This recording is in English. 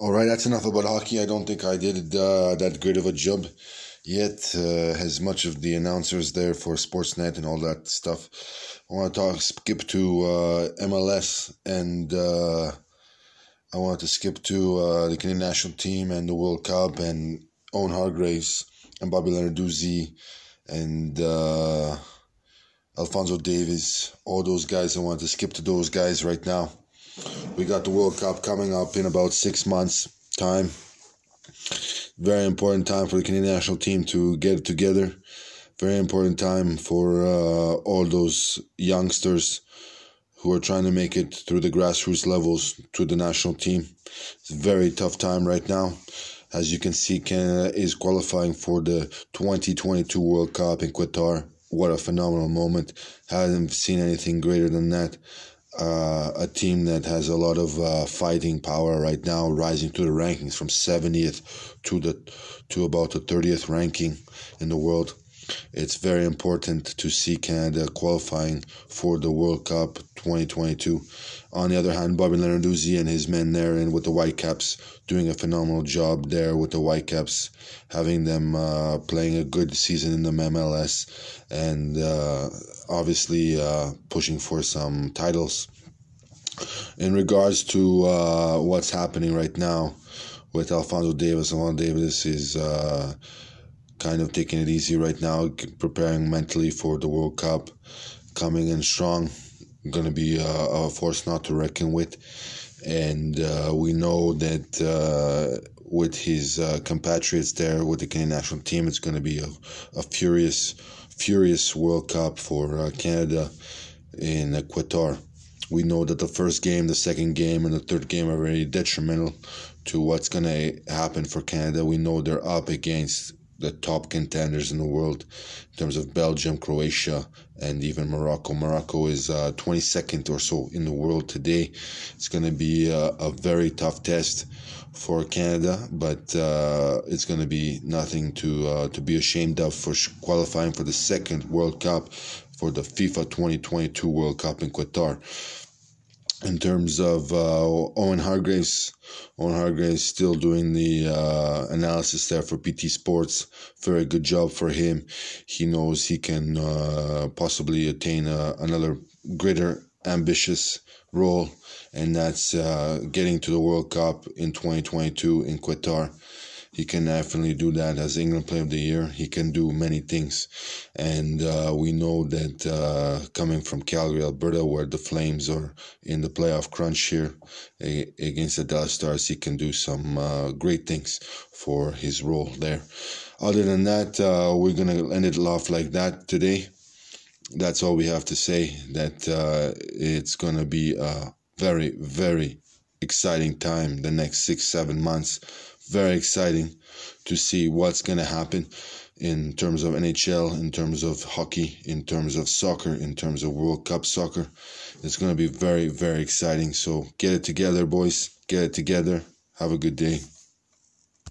All right, that's enough about hockey. I don't think I did uh, that great of a job yet, uh, as much of the announcers there for Sportsnet and all that stuff. I want to talk, skip to uh, MLS, and uh, I want to skip to uh, the Canadian national team and the World Cup and Owen Hargreaves and Bobby Lenarduzzi and uh, Alfonso Davies. all those guys. I want to skip to those guys right now. We got the World Cup coming up in about six months' time. Very important time for the Canadian national team to get together. Very important time for uh, all those youngsters who are trying to make it through the grassroots levels to the national team. It's a very tough time right now. As you can see, Canada is qualifying for the 2022 World Cup in Qatar. What a phenomenal moment. Haven't seen anything greater than that uh, a team that has a lot of uh, fighting power right now, rising to the rankings from 70th to the to about the 30th ranking in the world. It's very important to see Canada qualifying for the World Cup 2022. On the other hand, Bobby Lenarduzzi and his men there and with the Whitecaps doing a phenomenal job there with the Whitecaps, having them uh, playing a good season in the MLS and uh, obviously uh, pushing for some titles. In regards to uh, what's happening right now with Alfonso Davies, Alfonso Davies is uh, kind of taking it easy right now, preparing mentally for the World Cup, coming in strong. Going to be a, a, force not to reckon with, and uh, we know that uh, with his uh, compatriots there with the Canadian national team, it's going to be a, a furious, furious World Cup for uh, Canada in Qatar. We know that the first game, the second game, and the third game are very detrimental to what's going to happen for Canada. We know they're up against the top contenders in the world in terms of Belgium, Croatia, and even Morocco. Morocco is uh, 22nd or so in the world today. It's going to be a, a, very tough test for Canada, but uh, it's going to be nothing to uh, to be ashamed of for qualifying for the second World Cup for the FIFA 2022 World Cup in Qatar in terms of uh, Owen Hargreaves. Owen Hargreaves still doing the uh, analysis there for BT Sports. Very good job for him. He knows he can uh, possibly attain uh, another greater ambitious role, and that's uh, getting to the World Cup in 2022 in Qatar. He can definitely do that as England Player of the Year. He can do many things, and uh, we know that uh, coming from Calgary, Alberta, where the Flames are in the playoff crunch here against the Dallas Stars, he can do some uh, great things for his role there. Other than that, uh, we're gonna end it off like that today. That's all we have to say. That uh, it's gonna be a very, very exciting time the next six, seven months very exciting to see what's going to happen in terms of NHL, in terms of hockey, in terms of soccer, in terms of World Cup soccer. It's going to be very, very exciting. So get it together, boys. Get it together. Have a good day.